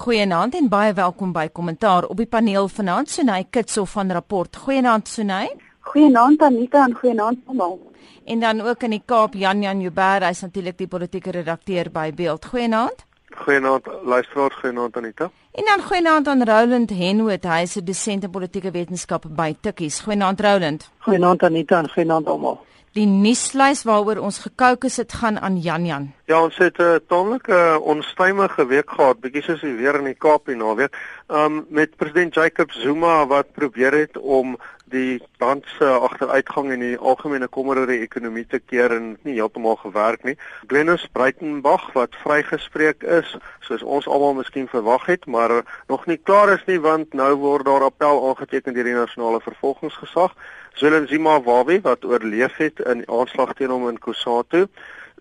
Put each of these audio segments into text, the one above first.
Goeienaand en baie welkom by Kommentaar op die paneel vanaand Sunay Kitsof van Rapport. Goeienaand Sunay. Goeienaand Anita en goeienaand almal. En dan ook in die Kaap Jan Jan Joubert, hy's natuurlik die politieke redakteur by Beeld. Goeienaand. Goeienaand luisteraars, goeienaand Anita. En dan goeienaand aan Roland Henwood, hy is 'n dosent in politieke wetenskap by Tikkies. Goeienaand Roland. Goeienaand Anita en goeienaand almal. Die nuuslys waaroor ons gekookus het gaan aan Jan Jan. Ja, ons het 'n uh, tamelike uh, onstuimige week gehad, bietjie soos die weer in die Kaap hier naweek. Um met president Jacob Zuma wat probeer het om die land se agteruitgang en die algemene kommer oor die ekonomie te keer en nie heeltemal gewerk nie. Glenis Breitenberg wat vrygespreek is, soos ons almal miskien verwag het, maar nog nie klaar is nie want nou word daar appel aangeteken deur die nasionale vervolgingsgesag. Zulenzima Wawi wat oorleef het in aanslag teen hom in Kusatu.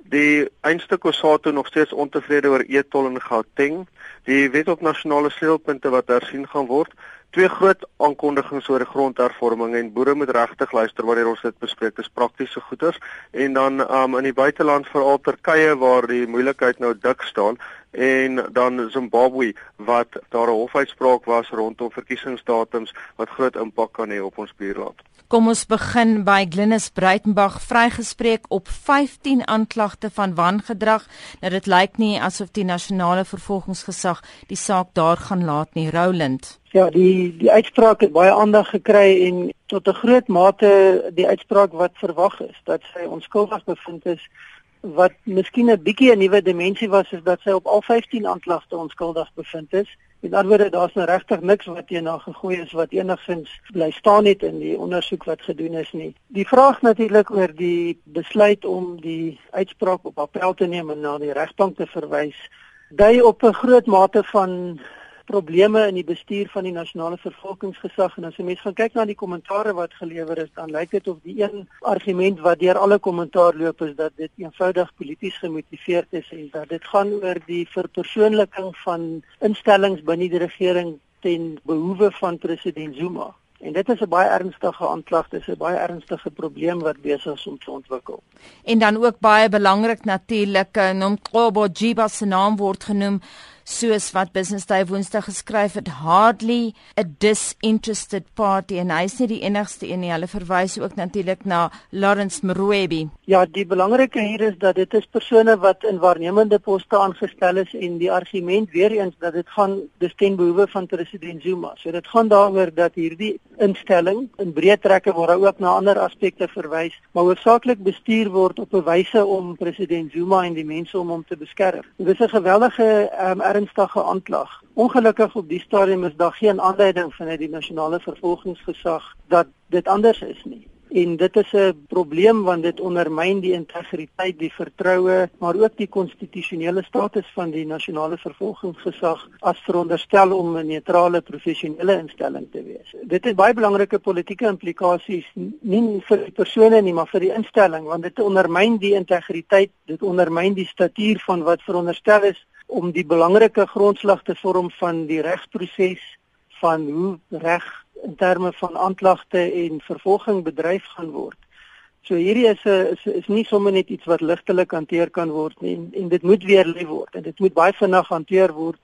Die einste Kusatu nog steeds ontevrede oor etol in Gauteng. Die wet op nasionale sleutelpunte wat hersien gaan word twee groot aankondigings oor grondhervorming en boere moet regtig luister wanneer ons dit bespreek. Dis praktiese goeders en dan um, in die buiteland veral Turkye waar die moeilikheid nou dik staan en dan Zimbabwe wat daar 'n hofuitspraak was rondom verkiesingsdatums wat groot impak kan hê op ons buurland. Kom ons begin by Glenis Breitenberg vrygespreek op 15 aanklagte van wangedrag. Nou dit lyk nie asof die nasionale vervolgingsgesag die saak daar gaan laat nie, Roland. Ja, die die uitspraak het baie aandag gekry en tot 'n groot mate die uitspraak wat verwag is dat sy onskuldig bevind is wat miskien 'n bietjie 'n nuwe dimensie was is dat sy op al 15 aanklagte onskuldig bevind is. En anderswoorde daar's nou regtig niks wat teen haar gegooi is wat enigsins bly staan het in die ondersoek wat gedoen is nie. Die vraag natuurlik oor die besluit om die uitspraak op appel te neem en na die regbank te verwys dui op 'n groot mate van probleme in die bestuur van die nasionale vervolgingsgesag. En as jy mens gaan kyk na die kommentare wat gelewer is dan lyk dit of die een argument wat deur alle kommentaar loop is dat dit eenvoudig polities gemotiveerd is en dat dit gaan oor die verpersoonliking van instellings binne die regering ten behoewe van president Zuma. En dit is 'n baie ernstige aanklag, dis 'n baie ernstige probleem wat besig is om te ontwikkel. En dan ook baie belangrik natuurlik, eh, Nomqobo Jiba se naam word genoem soos wat Business Day Woensdag geskryf het hardly a disinterested party. En hy is nie die enigste een nie. Hulle verwys ook natuurlik na Lawrence Mrwebi Ja die belangrike hier is dat dit is persone wat in waarnemende poste aangestel is en die argument weer eens dat dit gaan dis ten behoewe van president Zuma. So dit gaan daaroor dat hierdie instelling in breë trekke word ook na ander aspekte verwys maar hoofsaaklik bestuur word op 'n wyse om president Zuma en die mense om hom te beskerm dis 'n geweldige um, ernstige aanklag. Ongelukkig op die stadium is daar geen aanduiding vanuit die nasionale vervolgingsgesag dat dit anders is nie. En dit is 'n probleem want dit ondermyn die integriteit, die vertroue, maar ook die konstitusionele status van die nasionale vervolgingsgesag as veronderstel om 'n neutrale professionele instelling te wees. Dit het baie belangrike politieke implikasies nie vir die persone nie, maar vir die instelling want dit ondermyn die integriteit, dit ondermyn die statuur van wat veronderstel is om die belangrike grondslag te vorm van die regsproses van hoe reg in terme van aanklagte en vervolging bedryf gaan word. So hierdie is 'n is, is nie sommer net iets wat ligtelik hanteer kan word nie en, en dit moet weer lê word en dit moet baie vinnig hanteer word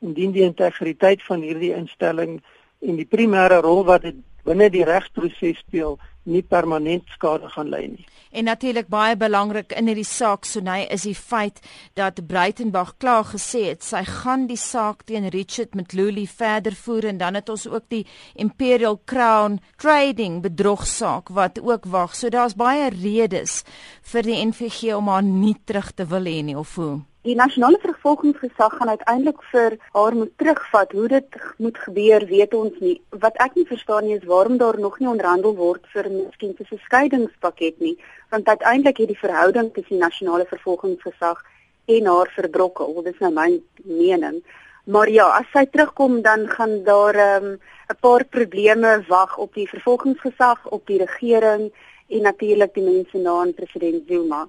indien die integriteit van hierdie instelling en die primêre rol wat dit binne die regsproses speel nie permanent skade gaan lei nie. En natuurlik baie belangrik in hierdie saak Sonay is die feit dat Breitenberg klaar gesê het sy gaan die saak teen Richard Mtluli verder voer en dan het ons ook die Imperial Crown Trading bedrogsaak wat ook wag. So daar's baie redes vir die NVG om haar nie terug te wil hê nie of hoe. Die nasionale vervolgingsgesag gaan uiteindelik vir haar moet terugvat. Hoe dit moet gebeur, weet ons nie. Wat ek nie verstaan nie is waarom daar nog nie onderhandel word vir miskien 'n verskeidingspakket nie, want uiteindelik het die verhouding tussen die nasionale vervolgingsgesag en haar verbrokkel. Dit is nou my mening. Maar ja, as sy terugkom dan gaan daar ehm, 'n um, paar probleme wag op die vervolgingsgesag, op die regering en natuurlik die mense na aan president Zuma.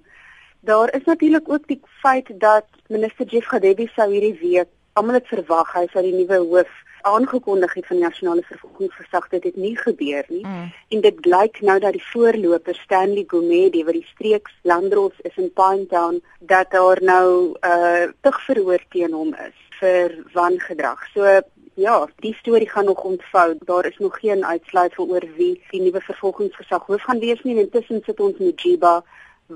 Daar is natuurlik ook die feit dat minister Jeff Gadebe sou hierdie week almal het verwag hy sou die nuwe hoof aangekondig het van die nasionale vervolgingsgesag dit het nie gebeur nie mm. en dit blyk nou dat die voorloper Stanley Gumede wat die streeks Landros is in Pinetown dat daar nou 'n uh, tugverhoor teen hom is vir wangedrag. So ja, die storie gaan nog ontvou. Daar is nog geen uitsluitsel oor wie die nuwe vervolgingsgesag hoof gaan wees nie. Intussen sit ons met Jiba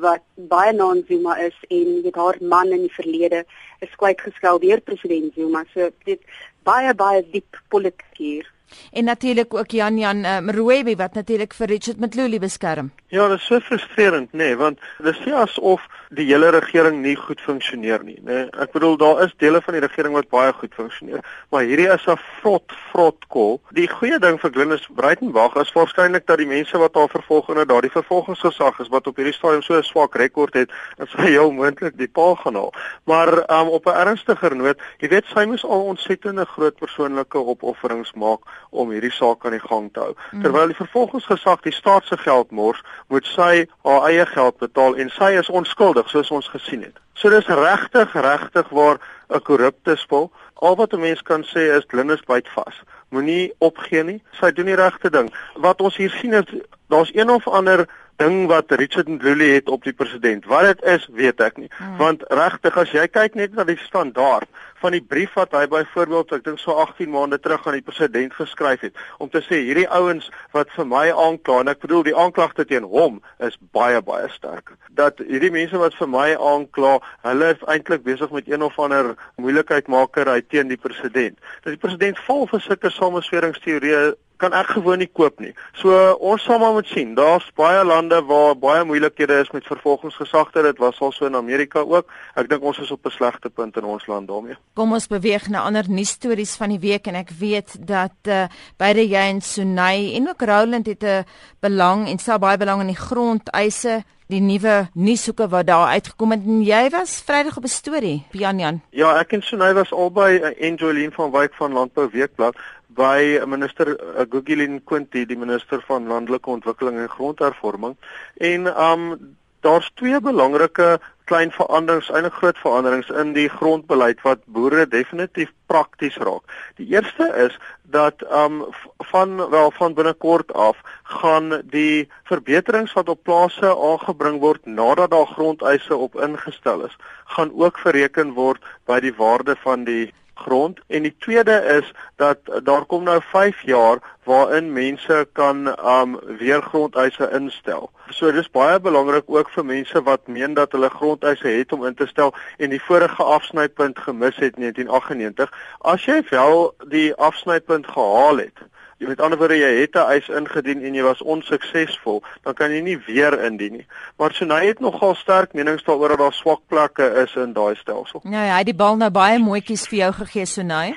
wat baie na Zuma is en weet haar man in die verlede is kwyt geskel deur president Zuma. So dit baie baie diep politiek hier. En natuurlik ook Jan Jan uh, Mrwebi wat natuurlik vir Richard Mtluli beskerm. Ja, dit is so frustrerend, nê, nee, want dit is nie asof die hele regering nie goed funksioneer nie, nê. Nee. Ek bedoel daar is dele van die regering wat baie goed funksioneer, maar hierdie is 'n vrot vrot kol. Die goeie ding vir Glynis Breitenberg is waarskynlik dat die mense wat haar vervolg en daardie vervolgingsgesag is wat op hierdie stadium so 'n swak rekord het, en sy heel moontlik die paal gaan haal. Maar um, op 'n ernstiger noot, jy weet sy moes al ontsettende groot persoonlike opofferings maak om hierdie saak aan die gang te hou. Mm. Terwyl die vervolgingsgesag die staat se geld mors, moet sy haar eie geld betaal en sy is onskuldig soos ons gesien het. So dis regtig regtig waar 'n korrupte spul. Al wat 'n mens kan sê is Linus byt vas. Moenie opgee nie. Sy doen die regte ding. Wat ons hier sien is daar's een of ander ding wat Richard Ndluli het op die president. Wat dit is, weet ek nie. Hmm. Want regtig as jy kyk net na die standaard van die brief wat hy byvoorbeeld ek dink so 18 maande terug aan die president geskryf het om te sê hierdie ouens wat vir my aankla en ek bedoel die aanklagte teen hom is baie baie sterk. Dat hierdie mense wat vir my aankla, hulle is eintlik besig met een of ander moeilikheidmaker uit teen die president. Dat die president val vir sulke samesweringsteorieë kan ek gewoon nie koop nie. So ons sal maar moet sien. Daar's baie lande waar baie moeilikhede is met vervolgingsgesagte. Dit was al so in Amerika ook. Ek dink ons is op 'n slegte punt in ons land daarmee. Kom ons beweeg na ander nuusstories van die week en ek weet dat uh, beide jy en Sunay en ook Roland het 'n belang en sal baie belang in die grondeise die nuwe nuushoeke wat daar uitgekom het en jy was Vrydag op 'n storie Jan Jan. Ja, ek en Sunay was albei uh, Enjoylien van Wyk van Landbou Weekblad by minister uh, Gugilin Quinty, die minister van landelike ontwikkeling en grondhervorming. En um daar's twee belangrike klein veranderings, eintlik groot veranderings in die grondbeleid wat boere definitief prakties raak. Die eerste is dat um van wel van binnekort af gaan die verbeterings wat op plase aangebring word nadat daar grondeise op ingestel is, gaan ook bereken word by die waarde van die grond en die tweede is dat daar kom nou 5 jaar waarin mense kan um weer grondeise instel. So dis baie belangrik ook vir mense wat meen dat hulle grondeise het om in te stel en die vorige afsnypunt gemis het in 1998. As jy wel die afsnypunt gehaal het, Jy met ander woorde jy het 'n eis ingedien en jy was onsuksesvol, dan kan jy nie weer indien nie. Maar Sunay het nogal sterk menings daaroor dat daar swak plekke is in daai stelsel. Ja, ja, hy het die bal nou baie mooietjies vir jou gegee Sunay.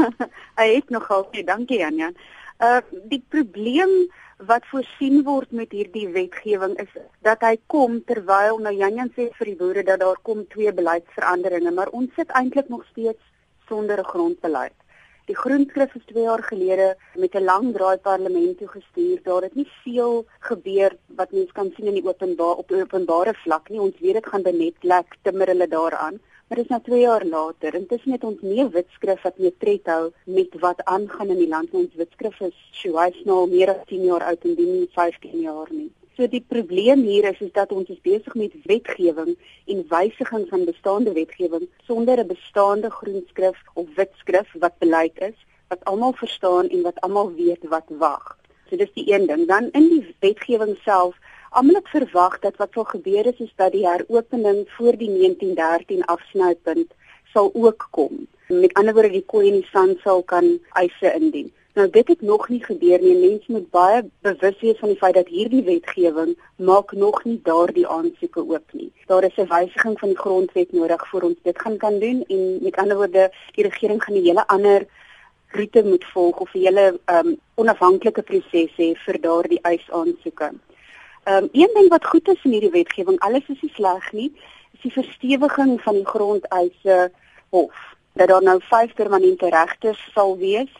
hy het nogal, nee, dankie Anja. Uh die probleem wat voorsien word met hierdie wetgewing is dat hy kom terwyl nou Janjan sê vir die boere dat daar kom twee beleidsveranderinge, maar ons sit eintlik nog steeds sonder 'n grondbeleid. Die groenskrif is 2 jaar gelede met 'n lang draai parlement toe gestuur. Daar het nie veel gebeur wat mens kan sien in die openbaar op openbare vlak nie. Ons weet dit gaan benet lek timmer hulle daaraan. Maar dit is nou 2 jaar later. Intussen het ons nie 'n wetskrif wat meer tred hou met wat aangaan in die land. Ons wetskrif is Shuais nou meer as 10 jaar oud en dien nie 15 jaar nie. So die probleem hier is is dat ons is besig met wetgewing en wysiging van bestaande wetgewing sonder 'n bestaande groenskrif of witskrif wat beleid is wat almal verstaan en wat almal weet wat wag. So dis die een ding. Dan in die wetgewing self, almal het verwag dat wat sal gebeur is is dat die heropening voor die 1913 afsnypunt sal ook kom. Met ander woorde die koei en die sand sal kan eise indien. Nou dit het nog nie gebeur nie. Mense moet baie bewus wees van die feit dat hierdie wetgewing maak nog nie daardie aansoeke oop nie. Daar is 'n wysiging van die grondwet nodig voor ons dit gaan kan doen en met ander woorde die regering gaan 'n hele ander roete moet volg of 'n hele um, onafhanklike proses hê vir daardie eisaansoeke. Ehm um, een ding wat goed is in hierdie wetgewing, alles is nie sleg nie, is die verstewiging van die grondeise hof. Dat daar nou vyf permanente regters sal wees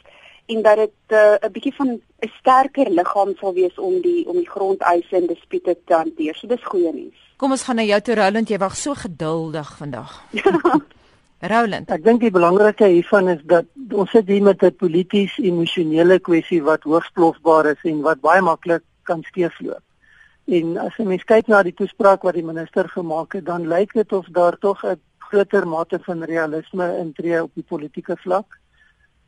en dat dit eh, 'n uh, bietjie van 'n sterker liggaam sal wees om die om die grondeise en dispute te hanteer. So dis goeie nuus. Kom ons gaan na jou toe Roland, jy wag so geduldig vandag. Roland. Ek dink die belangrike hiervan is dat ons sit hier met 'n polities emosionele kwessie wat hoogs plofbaar is en wat baie maklik kan skeefloop. En as jy mens kyk na die toespraak wat die minister gemaak het, dan lyk dit of daar tog 'n groter mate van realisme intree op die politieke vlak.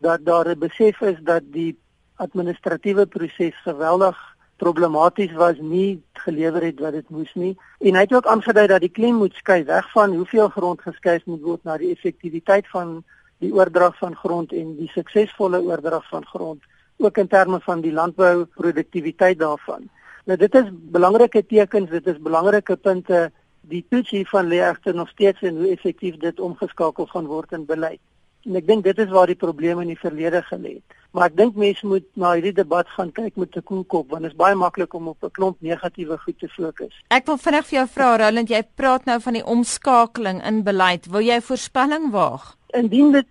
Dat daar 'n besef is dat die administratiewe proses geweldig problematies was, nie gelewer het wat dit moes nie. En hy het ook aangedui dat die klem moet skei weg van hoeveel grond geskuif moet word na die effektiwiteit van die oordrag van grond en die suksesvolle oordrag van grond ook in terme van die landbouproduktiwiteit daarvan. Nou dit is belangrike tekens, dit is belangrike punte. Die toets hiervan lê egter nog steeds in hoe effektief dit omgeskakel gaan word in beleid. En ek dink dit is waar die probleme in die verlede gelê het. Maar ek dink mense moet na hierdie debat gaan kyk met 'n koel kop want dit is baie maklik om op 'n klomp negatiewe goed te fokus. Ek wil vinnig vir jou vra Roland, jy praat nou van die omskakeling in beleid. Wil jy voorspelling waag? Indien dit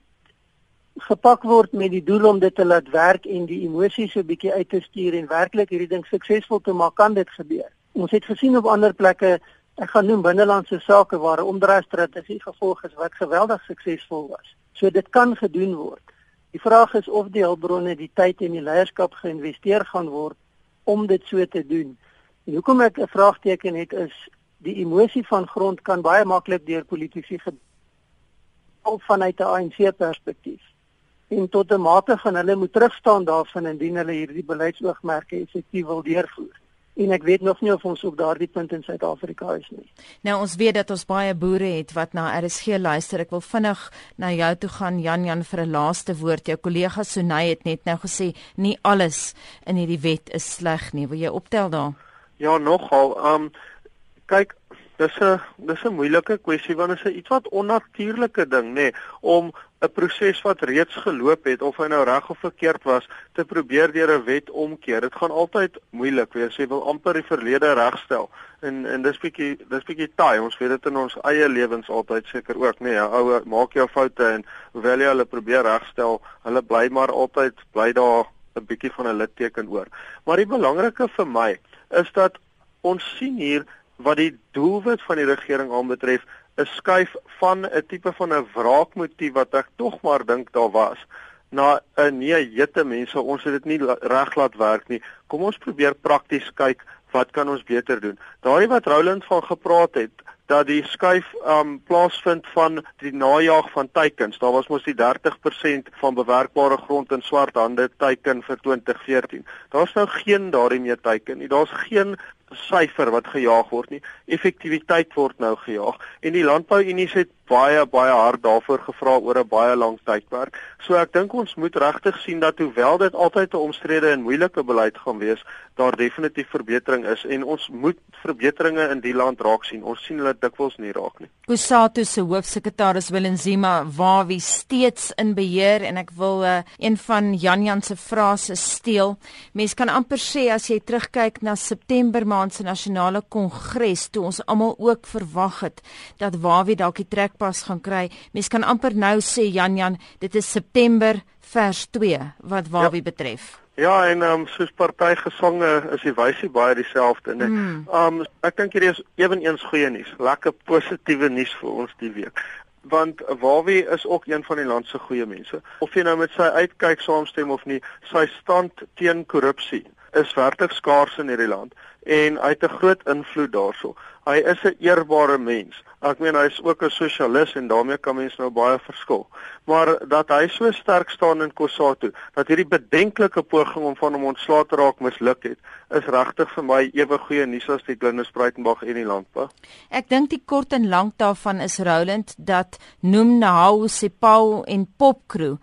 gepak word met die doel om dit te laat werk en die emosies so 'n bietjie uit te stuur en werklik hierdie ding suksesvol te maak, kan dit gebeur. Ons het gesien op ander plekke, ek gaan noem binnelandse sake waar 'n omdraaistrategie gevolg is wat geweldig suksesvol was. So dit kan gedoen word. Die vraag is of die hulpbronne, die tyd en die leierskap geïnvesteer gaan word om dit so te doen. En hoekom ek 'n vraagteken het is die emosie van grond kan baie maklik deur politici op vanuit 'n ANC perspektief en tot 'n mate gaan hulle moet terugstaan daarvan indien hulle hierdie beleidsoogmerke effektief wil deurvoer. En ek weet nog nie of ons op daardie punt in Suid-Afrika is nie. Nou ons weet dat ons baie boere het wat na RSG luister. Ek wil vinnig na jou toe gaan Jan Jan vir 'n laaste woord. Jou kollega Sonay het net nou gesê nie alles in hierdie wet is sleg nie. Wil jy optel daar? Ja, nogal. Um kyk, dis 'n dis 'n moeilike kwessie want dit is 'n iets wat onnatuurlike ding nê nee, om 'n proses wat reeds geloop het of hy nou reg of verkeerd was te probeer deur 'n wet omkeer. Dit gaan altyd moeilik wees. Jy wil amper die verlede regstel. En en dis bietjie dis bietjie taai. Ons weet dit in ons eie lewens altyd seker ook. Nee, ou maak jou foute en hoewel jy hulle probeer regstel, hulle bly maar altyd bly daar 'n bietjie van 'n litteken oor. Maar die belangrike vir my is dat ons sien hier wat die doelwit van die regering aanbetref is skuif van 'n tipe van 'n wraakmotief wat ek tog maar dink daar was na 'n nee jette mense ons het dit nie reg laat werk nie kom ons probeer prakties kyk wat kan ons beter doen daai wat Roland van gepraat het dat die skuif um plaasvind van die najaag van teikens. Daar was mos die 30% van bewerkbare grond in swart hande teiken vir 2014. Daar's nou geen daardie meer teiken nie. Daar's geen syfer wat gejaag word nie. Effektiwiteit word nou gejaag en die landbouunie het baie baie hard daarvoor gevra oor 'n baie lang tydperk. So ek dink ons moet regtig sien dat hoewel dit altyd 'n omstrede en moeilike beleid gaan wees, daar definitief verbetering is en ons moet verbeteringe in die land raak sien. Ons sien hulle dikwels nie raak nie. Kusatu se hoofsekretaris Willenzima waar wie steeds in beheer en ek wil uh, een van Jan Jan se frase steel. Mens kan amper sê as jy terugkyk na September maand se nasionale kongres toe ons almal ook verwag het dat waar wie dalk die trekpas gaan kry. Mens kan amper nou sê Jan Jan, dit is September vers 2 wat waar wie ja. betref. Ja, en ehm um, soos partygesange is die wysie baie dieselfde, né? Ehm mm. um, ek dink hierdie is ewenigs goeie nuus, lekker positiewe nuus vir ons die week. Want Wawie is ook een van die land se goeie mense. Of jy nou met sy uitkyk saamstem of nie, sy stand teen korrupsie is werklik skaars in hierdie land en hy het 'n groot invloed daarso. Hy is 'n eerbare mens. Ek meen hy is ook 'n sosialis en daarmee kan mens nou baie verskil. Maar dat hy so sterk staan in Kossatu, dat hierdie bedenklike poging om van hom ontslae te raak misluk het, is regtig vir my ewe goeie nuus as die Glinde Spruitenberg en die landbou. Ek dink die kort en lank daarvan is Roland dat noem Nahau Sepau en Popcrew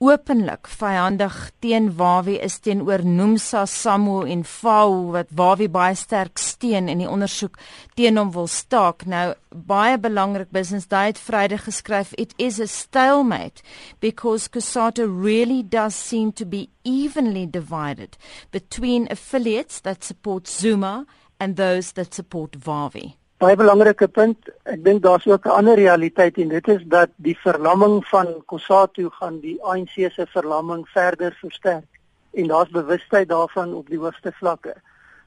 openlik vyandig teen Wawi is teenoor Nomsa Samu en Fau wat Wawi baie sterk steun en die ondersoek teen hom wil staak. Nou baie belangrik business day het Vrydag geskryf it is a stalemate because Kusata really does seem to be evenly divided between affiliates that support Zuma and those that support Wawi baie belangrike punt. Ek dink daar's ook 'n ander realiteit en dit is dat die verlamming van Kusatu gaan die ANC se verlamming verder versterk en daar's bewustheid daarvan op die hoogste vlakke.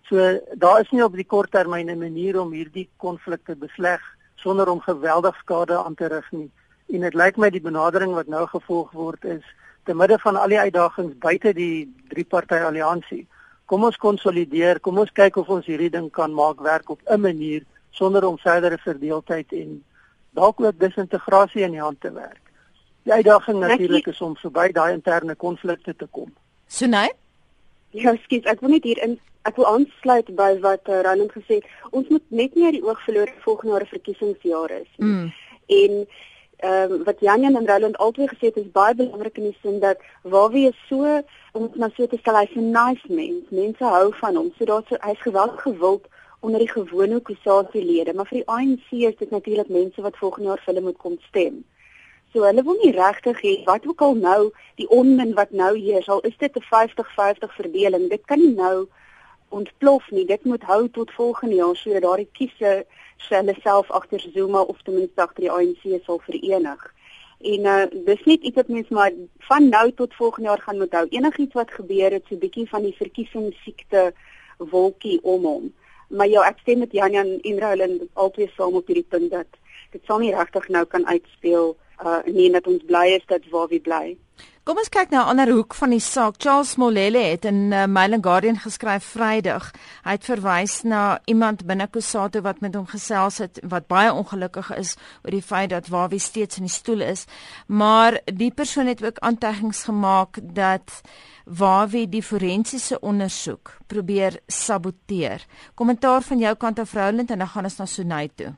So daar is nie op die kort termyn 'n manier om hierdie konflik te besleg sonder om geweldig skade aan te rig nie. En dit lyk my die benadering wat nou gevolg word is te midde van al die uitdagings buite die drie party alliansie. Kom ons konsolideer, kom ons kyk of ons hierdie ding kan maak werk op 'n manier sonder om verdere verdeeldheid en dalk ook disintegrasie in die hand te werk. Die uitdaging natuurlik is om verby daai interne konflikte te kom. So nee. Ja, skiet, ek wil net hier in ek wil aansluit by wat uh, Roland gesê het. Ons moet net nie uit die oog verloor volgende jaar 'n verkiesingsjaar is nie. Mm. En ehm um, wat Jan en Roland albei gesê het is baie belangrik in die sin dat waar wie is so om na so te stel hy's 'n nice mens. Mense hou van hom. So daar's hy's geweldig gewild onder die gewone kusasielede, maar vir die ANC is dit natuurlik mense wat volgende jaar vir hulle moet kom stem. So hulle wil nie regtig hê wat ook al nou die onmin wat nou hier sal is dit 'n 50-50 verdeling. Dit kan nie nou ontplof nie. Dit moet hou tot volgende jaar sodat daardie kiese hulle self agter Zuma of ten minste agter die ANC sal verenig. En uh dis net iets wat mense maar van nou tot volgende jaar gaan onthou. Enigiets wat gebeur het so 'n bietjie van die verkiesingssiekte wolkie om hom. Maar ja, ek stem met Janjan en Roland albei saam op hierdie punt dat dit sal nie regtig nou kan uitspeel uh nie dat ons bly is dat waar we bly. Kom ons kyk na 'n ander hoek van die saak. Charles Molele het in uh, Mail and Guardian geskryf Vrydag. Hy het verwys na iemand binne Kusatu wat met hom gesels het wat baie ongelukkig is oor die feit dat Wawie steeds in die stoel is. Maar die persoon het ook aanteigings gemaak dat Wawie die forensiese ondersoek probeer saboteer. Kommentaar van jou kant af Roland en dan gaan ons na Sunay toe.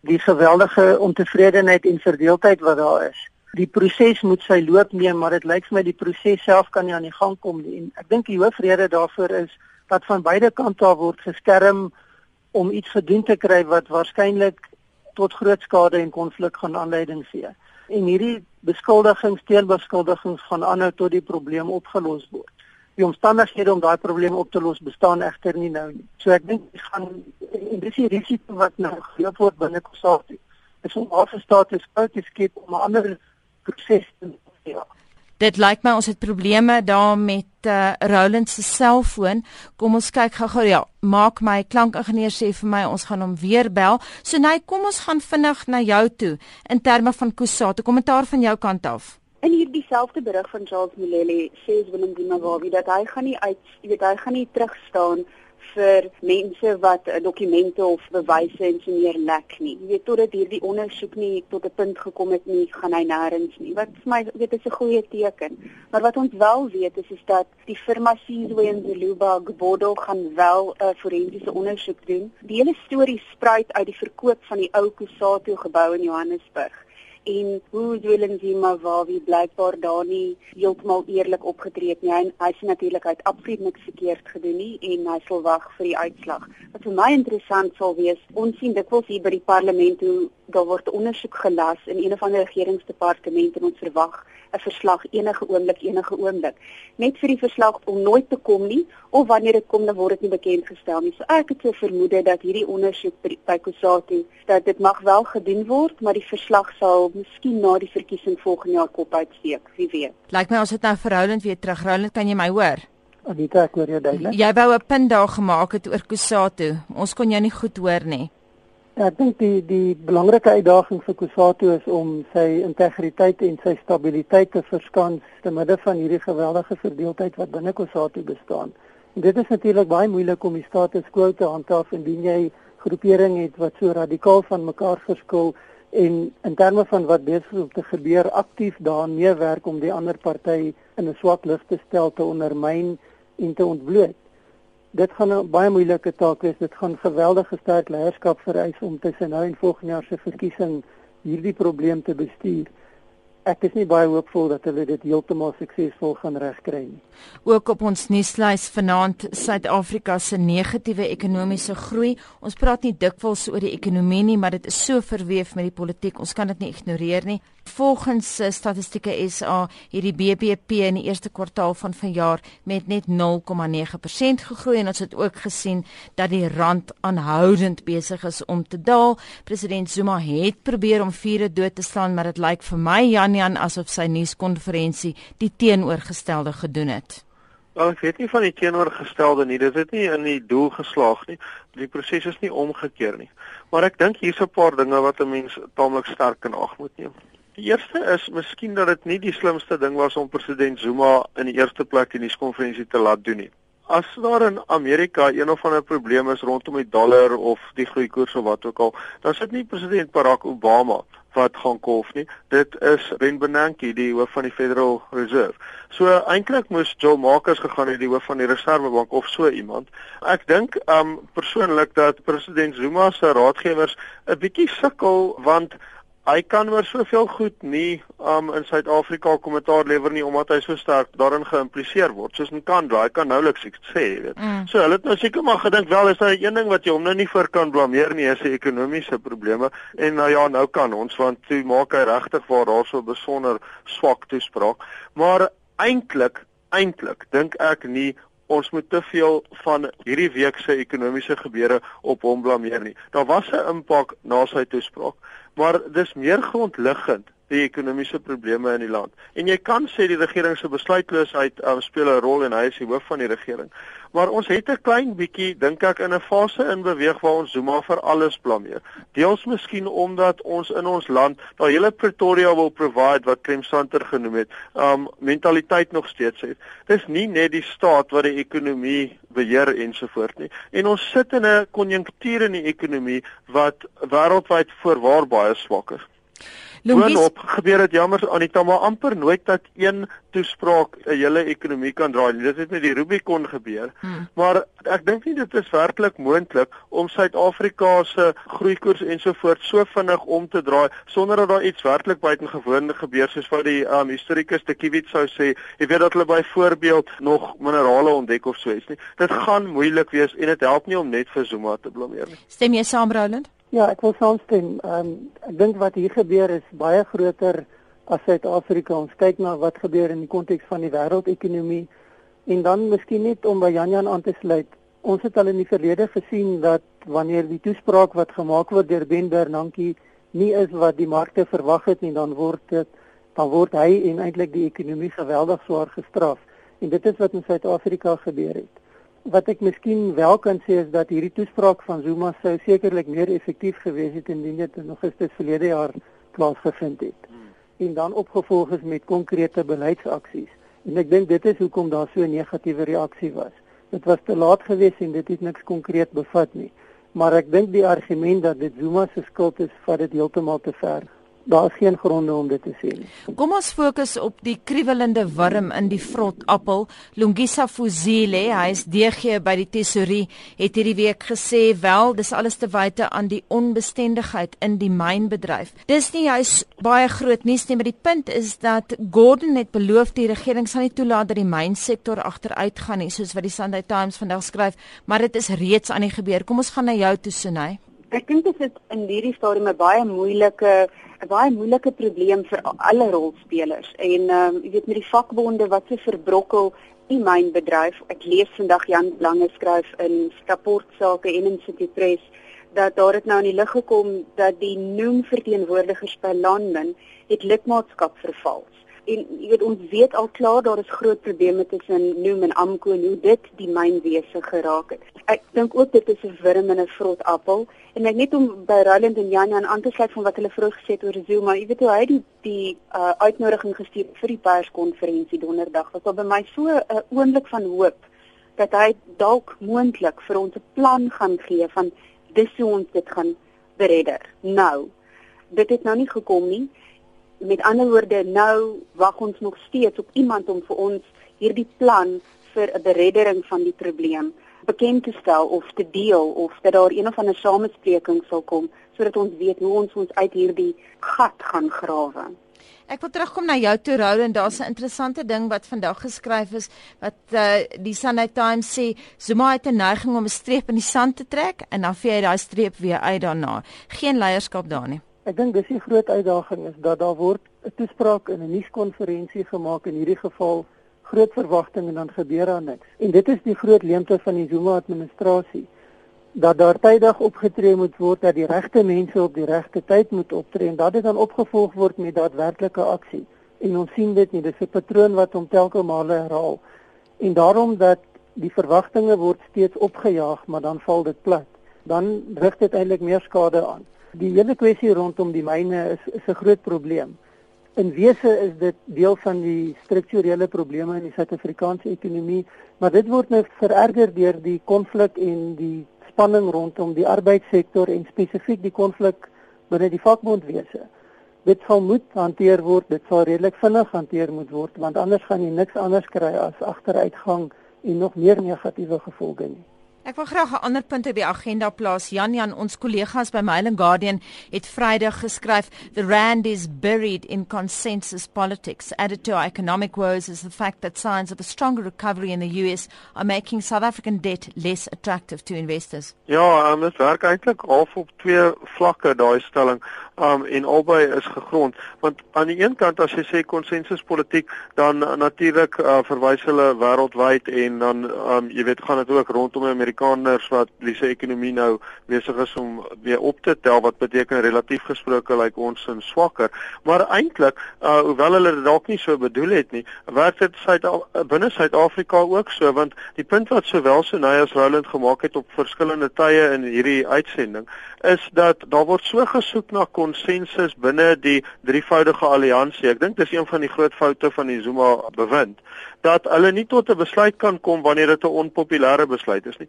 Die geweldige ontevredenheid en verdeeldheid wat daar is die proses moet sy loop neem, maar dit lyk vir my die proses self kan nie aan die gang kom nie. En ek dink die hoofrede daarvoor is dat van beide kante af word geskerm om iets gedoen te kry wat waarskynlik tot groot skade en konflik gaan aanleiding gee. En hierdie beskuldigings, teenbeskuldigings gaan aanhou tot die probleem opgelos word. Die omstandighede om daai probleem op te los bestaan egter nie nou nie. So ek dink gaan en dis die risiko wat nou geloop word binne Kossati. Dit is om af te staat te skep om 'n ander proses ja. Dit lyk my ons het probleme daar met uh, Roland se selfoon. Kom ons kyk gou-gou. Ja, maak my klankingenieur sê vir my ons gaan hom weer bel. So nee, kom ons gaan vinnig na jou toe in terme van Kusate. Kommentaar van jou kant af. In hierdie selfde berig van Charles Molele sê Willem Dimawawi dat hy gaan nie uit, jy weet hy gaan nie terugstaan vir mense wat dokumente of bewyse en so meer lek nie. Jy weet totdat hierdie ondersoek nie tot 'n punt gekom het nie, gaan hy nêrens nie. Wat vir my weet is 'n goeie teken. Maar wat ons wel weet is is dat die firma Sizwe en Zeluba Gbodo gaan wel 'n uh, forensiese ondersoek doen. Die hele storie spruit uit die verkoop van die ou Kusatu gebou in Johannesburg en hoe Willem Zuma waar wie blykbaar daar nie heeltemal eerlik opgetree het nie. Hy sê natuurlik het absoluut niks verkeerd gedoen nie en hy sal wag vir die uitslag. Wat vir my interessant sal wees, ons sien dikwels hier by die parlement hoe daar word ondersoek gelas in een of ander regeringsdepartement en ons verwag 'n verslag enige oomblik enige oomblik. Net vir die verslag om nooit te kom nie of wanneer dit kom dan word dit nie bekend gestel nie. So ek het so vermoed dat hierdie ondersoek by Kusatu dat dit mag wel gedoen word maar die verslag sal miskien na die verkiesing volgende jaar kop uitsteek wie weet. Lyk my ons het nou verhoudend weer terug. Roland kan jy my hoor? Anita ek hoor jou duidelik. Jy wou 'n punt daar gemaak het oor Kusatu. Ons kon jou nie goed hoor nie ek dink die die belangrike uitdaging vir Kusato is om sy integriteit en sy stabiliteit te verskans te midde van hierdie geweldige verdeeldheid wat binne Kusato bestaan. En dit is natuurlik baie moeilik om die status quo te handhaaf indien jy groepering het wat so radikaal van mekaar verskil en in terme van wat besig om te gebeur aktief daaraan meewerk om die ander party in 'n swak lig te stel te ondermyn en te ontbloot dit gaan 'n baie moeilike taak wees. Dit gaan geweldige sterk leierskap vereis om tussen nou en volgende jaar se verkiesing hierdie probleem te bestuur ek is nie baie hoopvol dat hulle dit heeltemal suksesvol gaan regkry nie. Ook op ons nuuslys vanaand Suid-Afrika se negatiewe ekonomiese groei. Ons praat nie dikwels oor die ekonomie nie, maar dit is so verweef met die politiek. Ons kan dit nie ignoreer nie. Volgens uh, Statistieke SA het die BBP in die eerste kwartaal van vanjaar met net 0,9% gegroei en ons het ook gesien dat die rand aanhoudend besig is om te daal. President Zuma het probeer om vure dood te slaan, maar dit lyk vir my Jan Jan asof sy nuuskonferensie die teenoorgestelde gedoen het. Wel, ek weet nie van die teenoorgestelde nie. Dit het nie in die doel geslaag nie. Die proses is nie omgekeer nie. Maar ek dink hier's 'n paar dinge wat 'n mens taamlik sterk in ag moet neem. Die eerste is miskien dat dit nie die slimste ding was om president Zuma in die eerste plek in die konferensie te laat doen nie. as daar in Amerika een of ander probleem is rondom die dollar of die groeikoers of wat ook al, dan sit nie president Barack Obama wat gaan kolf nie. Dit is Ben Bernanke, die hoof van die Federal Reserve. So eintlik moes Joe Marcus gegaan het, die hoof van die Reservebank of so iemand. Ek dink um persoonlik dat president Zuma se raadgewers 'n bietjie sukkel want Hy kan maar soveel goed nie um in Suid-Afrika kommentaar lewer nie omdat hy so sterk daarin geïmpliseer word. Soos in Kandra, hy kan nouliks iets sê, weet. Mm. So hulle het nou seker maar gedink wel is daar een ding wat jy hom nou nie vir kan blameer nie, is die ekonomiese probleme. En nou ja, nou kan ons want toe maak hy regtig waar daar so besonder swak toespraak. Maar eintlik, eintlik dink ek nie ons moet te veel van hierdie week se ekonomiese gebeure op hom blameer nie. Daar was 'n impak na sy toespraak maar dis meer grondliggend die ekonomiese probleme in die land. En jy kan sê die regering se besluitloosheid um, speel 'n rol en hy is die hoof van die regering. Maar ons het 'n klein bietjie dink ek in 'n fase in beweeg waar ons Zuma vir alles blameer. Deels miskien omdat ons in ons land daai hele Pretoria wil provide wat Clem Santer genoem het, um mentaliteit nog steeds het. Dis nie net die staat wat die ekonomie beheer ensovoort nie. En ons sit in 'n konjunktuur in die ekonomie wat wêreldwyd voorwaar baie swak is. Boonop gebeur dit jammer Anita maar amper nooit dat een toespraak 'n hele ekonomie kan draai. Dit het met die Rubicon gebeur. Hmm. Maar ek dink nie dit is werklik moontlik om Suid-Afrika se groeikoers ensovoorts so vinnig om te draai sonder dat daar iets werklik buitengewoon gebeur soos wat die um, historikus de Kiewit sou sê. Jy weet dat hulle byvoorbeeld nog minerale ontdek of so iets nie. Dit gaan moeilik wees en dit help nie om net vir Zuma te blameer nie. Stem jy saam Roland? Ja, ek wil saamstem. Ehm um, ek dink wat hier gebeur is baie groter as Suid-Afrika. Ons kyk na wat gebeur in die konteks van die wêreldekonomie en dan miskien net om by Janjan aan te sluit. Ons het al in die verlede gesien dat wanneer die toespraak wat gemaak word deur Ben Bernanke nie is wat die markte verwag het nie, dan word dit dan word hy en eintlik die ekonomie geweldig swaar gestraf. En dit is wat in Suid-Afrika gebeur het. Wat ek miskien wel kan sê is dat hierdie toespraak van Zuma sou sekerlik meer effektief gewees het indien dit in Augustus verlede jaar plaasgevind het. Hmm. En dan opgevolg is met konkrete beleidsaksies. En ek dink dit is hoekom daar so 'n negatiewe reaksie was. Dit was te laat geweest en dit het niks konkreet bevat nie. Maar ek dink die argument dat dit Zuma se skuld is, vat dit heeltemal te ver daar is geen gronde om dit te sê nie. Kom ons fokus op die kriewelende wurm in die vrot appel. Lungisa Fuzile, hy is DG by die Tesorie, het hierdie week gesê wel, dis alles te wyte aan die onbestendigheid in die mynbedryf. Dis nie hy's baie groot nuus nie, maar die punt is dat Gordon het beloof die regering sal nie toelaat dat die mynsektor agteruit gaan nie, soos wat die Sunday Times vandag skryf, maar dit is reeds aan die gebeur. Kom ons gaan na jou toe, Sunay. Ek dink dit is in hierdie stadium 'n baie moeilike 'n baie moeilike probleem vir alle rolspelers en ehm um, jy weet met die vakbonde wat se verbrokkel in myn bedryf. Ek lees vandag Jan Lange skryf in rapportsake en in City Press dat daar dit nou in die lig gekom dat die noem verteenwoordigers by Landmin het lidmaatskap vervals en jy weet ons weet al klaar daar is groot probleme tussen Noom en Amko en hoe dit die mynwese geraak het. Ek dink ook dit is 'n wurm in 'n vrot appel en ek net om by Roland en Janja aan te sluit van wat hulle vroeg gesê het oor Zuma, jy weet hoe hy die die uh, uitnodiging gestuur vir die perskonferensie donderdag was al by my so 'n uh, oomblik van hoop dat hy dalk moontlik vir ons 'n plan gaan gee van dis hoe ons dit gaan beredder. Nou, dit het nou nie gekom nie met ander woorde nou wag ons nog steeds op iemand om vir ons hierdie plan vir 'n bereddering van die probleem bekend te stel of te deel of dat daar een of ander samespreking sal kom sodat ons weet hoe ons ons uit hierdie gat gaan grawe. Ek wil terugkom na jou toe Rou en daar's 'n interessante ding wat vandag geskryf is wat uh, die Sunday Times sê Zuma het 'n neiging om 'n streep in die sand te trek en dan vee hy daai streep weer uit daarna. Geen leierskap daar nie. Ek dink dis die groot uitdaging is dat daar word 'n toespraak in 'n nuuskonferensie gemaak in hierdie geval groot verwagtinge en dan gebeur daar niks. En dit is die groot leemte van die Zuma administrasie dat daar tydig opgetree moet word dat die regte mense op die regte tyd moet optree en dat dit dan opgevolg word met daadwerklike aksie. En ons sien dit nie, dis 'n patroon wat hom telke male herhaal. En daarom dat die verwagtinge word steeds opgejaag, maar dan val dit plat. Dan rig dit eintlik meer skade aan. Die hele kwessie rondom die myne is is 'n groot probleem. In wese is dit deel van die strukturele probleme in die Suid-Afrikaanse ekonomie, maar dit word nou vererger deur die konflik en die spanning rondom die arbeidssektor en spesifiek die konflik binne die vakbondwese. Dit sal moet hanteer word, dit sal redelik vinnig hanteer moet word want anders gaan jy niks anders kry as agteruitgang en nog meer negatiewe gevolge nie. Ek wil graag 'n ander punt op die agenda plaas. Jan Jan, ons kollegas by Mail and Guardian het Vrydag geskryf, "The rand is buried in consensus politics. Added to our economic woes is the fact that signs of a stronger recovery in the US are making South African debt less attractive to investors." Ja, um, dit werk eintlik half op twee vlakke daai stelling um en albei is gegrond. Want aan die een kant as jy sê konsensuspolitiek dan uh, natuurlik uh, verwys hulle wêreldwyd en dan um jy weet gaan dit ook rondom Amerikaners wat wie se ekonomie nou besig is om weer op te tel wat beteken relatief gesproke lyk like ons in swakker. Maar eintlik uh, hoewel hulle dit dalk nie so bedoel het nie werk dit Suid binne Suid-Afrika ook so want die punt wat sowel so nou as Roland gemaak het op verskillende tye in hierdie uitsending is dat daar word so gesoek na konsensus binne die drievoudige alliansie. Ek dink dis een van die groot foute van die Zuma bewind dat hulle nie tot 'n besluit kan kom wanneer dit 'n onpopulêre besluit is nie.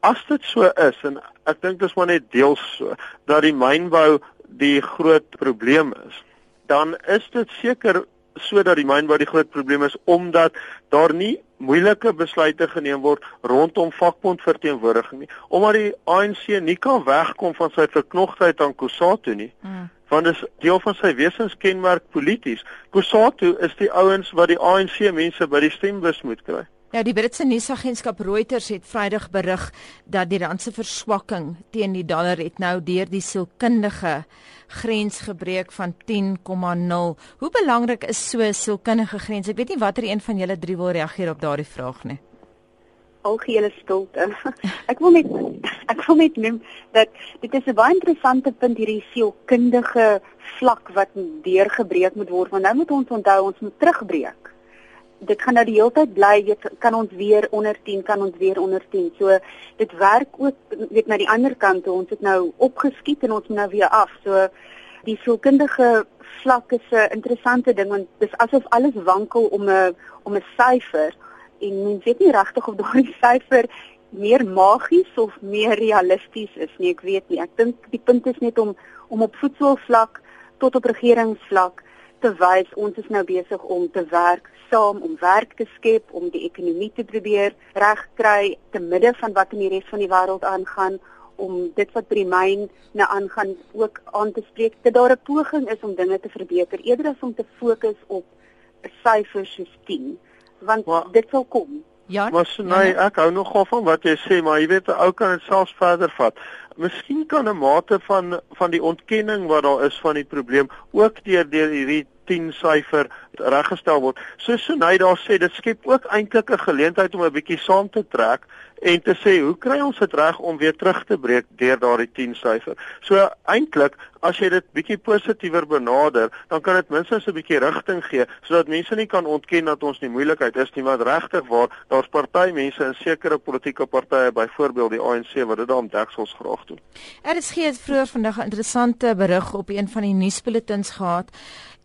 As dit so is en ek dink dis maar net deels so dat die mynbou die groot probleem is, dan is dit seker sodat die mynbou die groot probleem is omdat daar nie moeilike besluite geneem word rondom vakbondverteenwoordiging nie. Omdat die ANC nie kan wegkom van sy verknogtheid aan Kusatu nie mm. want dit is deel van sy wesenskenmerk polities. Kusatu is die ouens wat die ANC mense by die stembus moet kry Ja, die Britse nuusagentskap Reuters het Vrydag berig dat die rand se verswakking teen die dollar het nou deur die sielkundige grens gebreek van 10,0. Hoe belangrik is so 'n sielkundige grens? Ek weet nie watter een van julle drie wil reageer op daardie vraag nie. Algehele stilte. Ek wil net ek wil net noem dat dit is 'n baie interessante punt hierdie sielkundige vlak wat deurgebreek moet word want nou moet ons onthou ons moet terugbreek dit gaan nou die hele tyd bly weet kan ons weer onder 10 kan ons weer onder 10 so dit werk ook weet na die ander kant toe. Ons het nou opgeskiet en ons moet nou weer af. So die sielkundige vlak is 'n interessante ding want dis asof alles wankel om 'n om 'n syfer en mens weet nie regtig of daardie syfer meer magies of meer realisties is nie. Ek weet nie. Ek dink die punt is net om om op voetsoolvlak tot op regeringsvlak te wys ons is nou besig om te werk saam om werk te skep om die ekonomie te probeer regkry te midde van wat in die res van die wêreld aangaan om dit wat by die myn nou aangaan ook aan te spreek dat daar 'n poging is om dinge te verbeter eerder as om te fokus op 'n syfer soos 10 want well, dit sal kom Ja. Maar so, nee, ek hou nogal van wat jy sê, maar jy weet 'n ou kan dit selfs verder vat. Miskien kan 'n mate van van die ontkenning wat daar is van die probleem ook deur deur hierdie 10 syfer reggestel word. Sunay daar sê, dit skep ook eintlik 'n geleentheid om 'n bietjie saam te trek en te sê, hoe kry ons dit reg om weer terug te breek deur daardie 10 syfer? So eintlik, as jy dit bietjie positiewer benader, dan kan dit minstens 'n bietjie rigting gee sodat mense nie kan ontken dat ons nie moeilikheid is nie, maar regtig waar daar's party mense in sekere politieke partye, byvoorbeeld die ANC wat dit daarom deksels graag doen. Er is geen vroeër vandag 'n interessante berig op een van die nuusbulletins gehad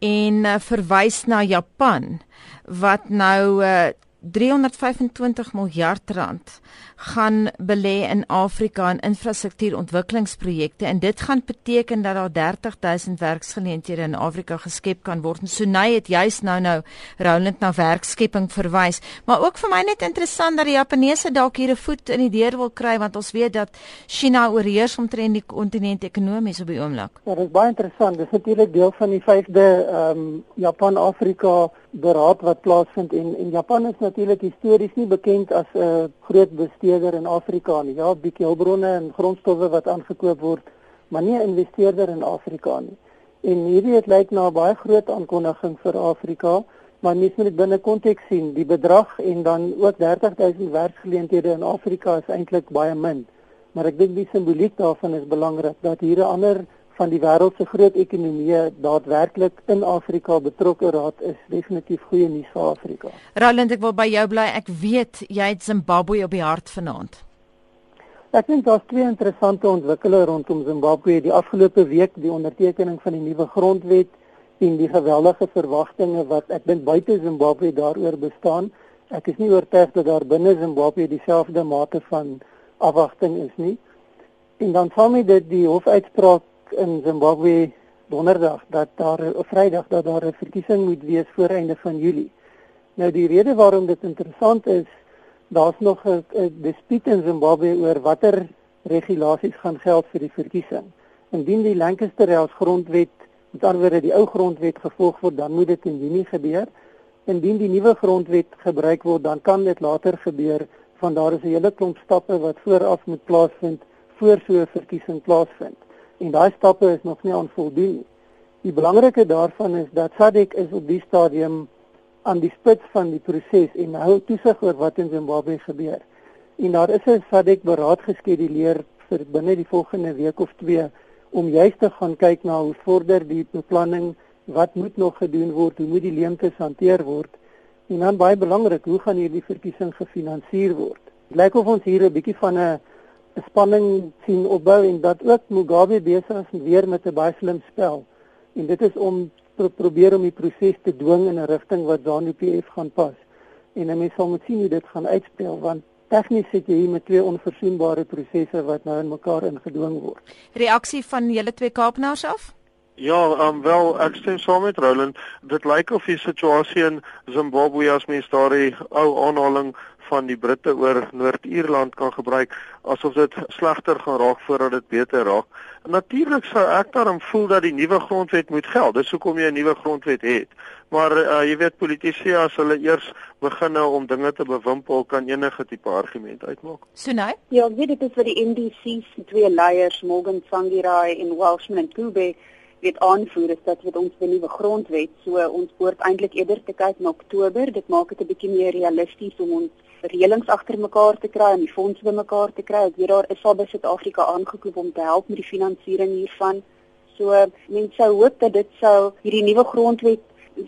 en uh, verwys na Japan wat nou uh, 325 miljard rand gaan belê in Afrika in infrastruktuurontwikkelingsprojekte en dit gaan beteken dat daar 30000 werksgeleenthede in Afrika geskep kan word. En Sunay het juis nou nou Roland na werkskepping verwys, maar ook vir my net interessant dat die Japaneese dalk hier 'n voet in die deur wil kry want ons weet dat China oorheers omtrent die kontinent ekonomies op die oomblik. Ja, dit is baie interessant. Dit is natuurlik deel van die 5de ehm um, Japan-Afrika beraad wat plaasvind en en Japan is natuurlik histories nie bekend as 'n uh, groot besteder in Afrika nie. Ja, bietjie hulpbronne en grondstowwe wat aangekoop word, maar nie 'n investeerder in Afrika nie. En hierdie het lyk na 'n baie groot aankondiging vir Afrika, maar mens moet dit binne konteks sien. Die bedrag en dan ook 30000 werksgeleenthede in Afrika is eintlik baie min. Maar ek dink die simboliek daarvan is belangrik dat hier 'n ander van die wêreld se groot ekonomieë daadwerklik in Afrika betrokke raad is definitief goeie nuus vir Afrika. Roland, ek wil by jou bly. Ek weet jy het Zimbabwe op die hart vanaand. Ek dink daar's twee interessante ontwikkelings rondom Zimbabwe. Die afgelope week die ondertekening van die nuwe grondwet en die geweldige verwagtinge wat ek dink buite Zimbabwe daaroor bestaan. Ek is nie oortuig dat daar binne Zimbabwe dieselfde mate van afwagting is nie. En dan sal my dit die hofuitspraak in Zimbabwe donderdag dat daar 'n Vrydag dat daar 'n verkiesing moet wees voor einde van Julie. Nou die rede waarom dit interessant is, daar's nog 'n dispuut in Zimbabwe oor watter regulasies gaan geld vir die verkiesing. Indien die Lancaster House grondwet, met ander woorde die ou grondwet gevolg word, dan moet dit in Junie gebeur. Indien die nuwe grondwet gebruik word, dan kan dit later gebeur van daar is 'n hele klomp stappe wat vooraf moet plaasvind voor so 'n verkiesing plaasvind. En daai stappe is nog nie aan voldoen nie. Die belangrike daarvan is dat SADC is op die stadium aan die spits van die proses en hou toesig oor wat in Zimbabwe gebeur. En daar is 'n SADC beraad geskeduleer vir binne die volgende week of 2 om juist te gaan kyk na hoe vorder die beplanning, wat moet nog gedoen word, hoe moet die leemtes hanteer word En dan baie belangrik, hoe gaan hierdie verkiesing gefinansier word? Dit lyk of ons hier 'n bietjie van 'n spanning sien opbou en dat ook Mugabe besig is weer met 'n baie slim spel. En dit is om pro probeer om die proses te dwing in 'n rigting wat ZANU-PF gaan pas. En mense sal moet sien hoe dit gaan uitspeel want tegnies sit jy hier met twee onverzoenbare prosesse wat nou in mekaar ingedwing word. Reaksie van julle twee Kaapenaars af? Ja, um, wel ek stem saam met Roland. Dit lyk of die situasie in Zimbabwe as mens daardie ou aanhaling van die Britte oor Noord-Ierland kan gebruik asof dit slegter gaan raak voordat dit beter raak. Natuurlik sou ek daarom voel dat die nuwe grondwet moet geld. Dis hoekom jy 'n nuwe grondwet het. Maar uh, jy weet politici as hulle eers begin nou om dinge te bewimpel kan enige tipe argument uitmaak. So nou? Ja, ek weet dit is vir die NDC se twee leiers, Morgan Tsvangirai en Welshman en Kube weet aanvoer is dat met ons nuwe grondwet so ons behoort eintlik eerder te kyk na Oktober dit maak dit 'n bietjie meer realisties om ons reëlings agter mekaar te kry en die fondse bymekaar te kry. Ek weet daar is al by Suid-Afrika aangekoop om te help met die finansiering hiervan. So mense sou hoop dat dit sou hierdie nuwe grondwet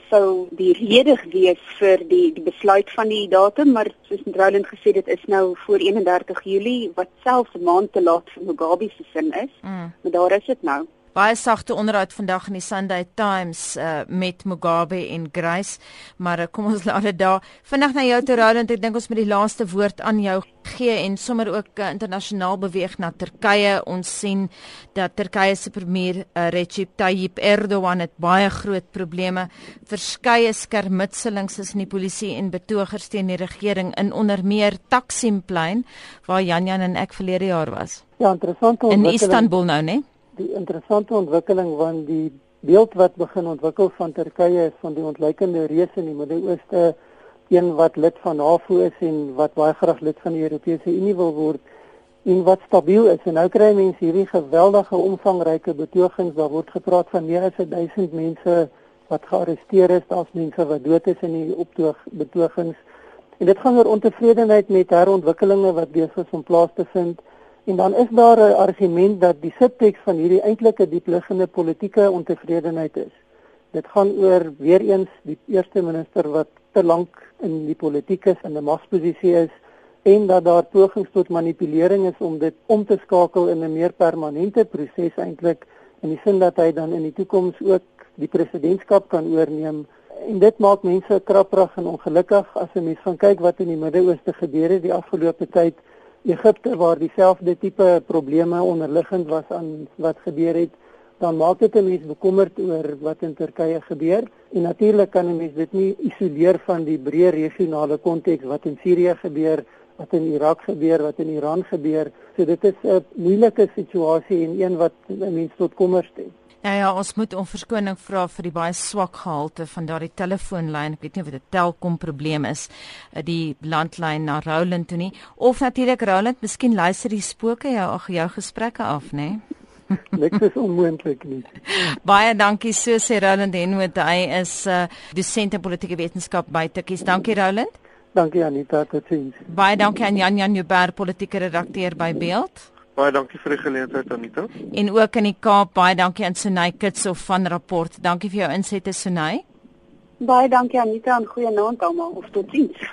sou die rede wees vir die die besluit van die datum maar soos Roland gesê dit is nou voor 31 Julie wat selfs 'n maand te laat vir Mugabe se sin is. Mm. maar daar is dit nou baie sagte onderhoud vandag in die Sunday Times uh, met Mugabe en Grace, maar uh, kom ons laat dit daar. Vinnig na jou toe Roland, ek dink ons moet die laaste woord aan jou gee en sommer ook uh, internasionaal beweeg na Turkye. Ons sien dat Turkye se premier uh, Recep Tayyip Erdogan het baie groot probleme, verskeie skermutselings tussen die polisie en betogers teen die regering in onder meer Taksimplein waar Jan Jan en ek verlede jaar was. Ja, interessant. In Istanbul nou, né? Die interessante ontwikkeling van die beeld wat begin ontwikkel van Turkye is van die ontleikende reus in die Midde-Ooste, een wat lid van NAVO is en wat baie graag lid van die Europese Unie wil word en wat stabiel is. En nou kry mense hierdie geweldige omvangryke betogings, daar word gepraat van meer as 1000 mense wat gearresteer is, daar's mense wat dood is in die optoog betogings. En dit gaan oor ontevredenheid met herontwikkelinge wat besig is om plaas te vind. En dan is daar 'n argument dat die subteks van hierdie eintlike diepliggende politieke ontevredenheid is. Dit gaan oor weer eens die eerste minister wat te lank in die politiek is en 'n magsposisie is en dat daar pogings tot manipulering is om dit om te skakel in 'n meer permanente proses eintlik in die sin dat hy dan in die toekoms ook die presidentskap kan oorneem. En dit maak mense kraprig en ongelukkig as 'n mens gaan kyk wat in die Midde-Ooste gebeur het die afgelope tyd Egipte waar dieselfde tipe probleme onderliggend was aan wat gebeur het, dan maak dit 'n mens bekommerd oor wat in Turkye gebeur. En natuurlik kan 'n mens dit nie isoleer van die breë regionale konteks wat in Sirië gebeur, wat in Irak gebeur, wat in Iran gebeur. So dit is 'n moeilike situasie en een wat 'n mens tot kommer stem. Ja ja, ons moet om verskoning vra vir die baie swak gehalte van daardie telefoonlyn. Ek weet nie of dit 'n Telkom probleem is, eh, die landlyn na Roland toe nie, of natuurlik Roland, miskien luister die spooke jou ag jou gesprekke af, nê? Niks is onmoontlik nie. Baie dankie so sê Roland Henwood. Hy is 'n uh, eh, dosent in politieke wetenskap by Tikkies. Dankie Roland. Dankie Anita, totsiens. Baie dankie aan Jan Jan Joubert, politieke redakteur by Beeld. Baie dankie vir die geleentheid Anita. En ook in die Kaap baie dankie aan Sunay Kitsof van Rapport. Dankie vir jou insette Sunay. Baie dankie Anita en goeie aand almal of totiens.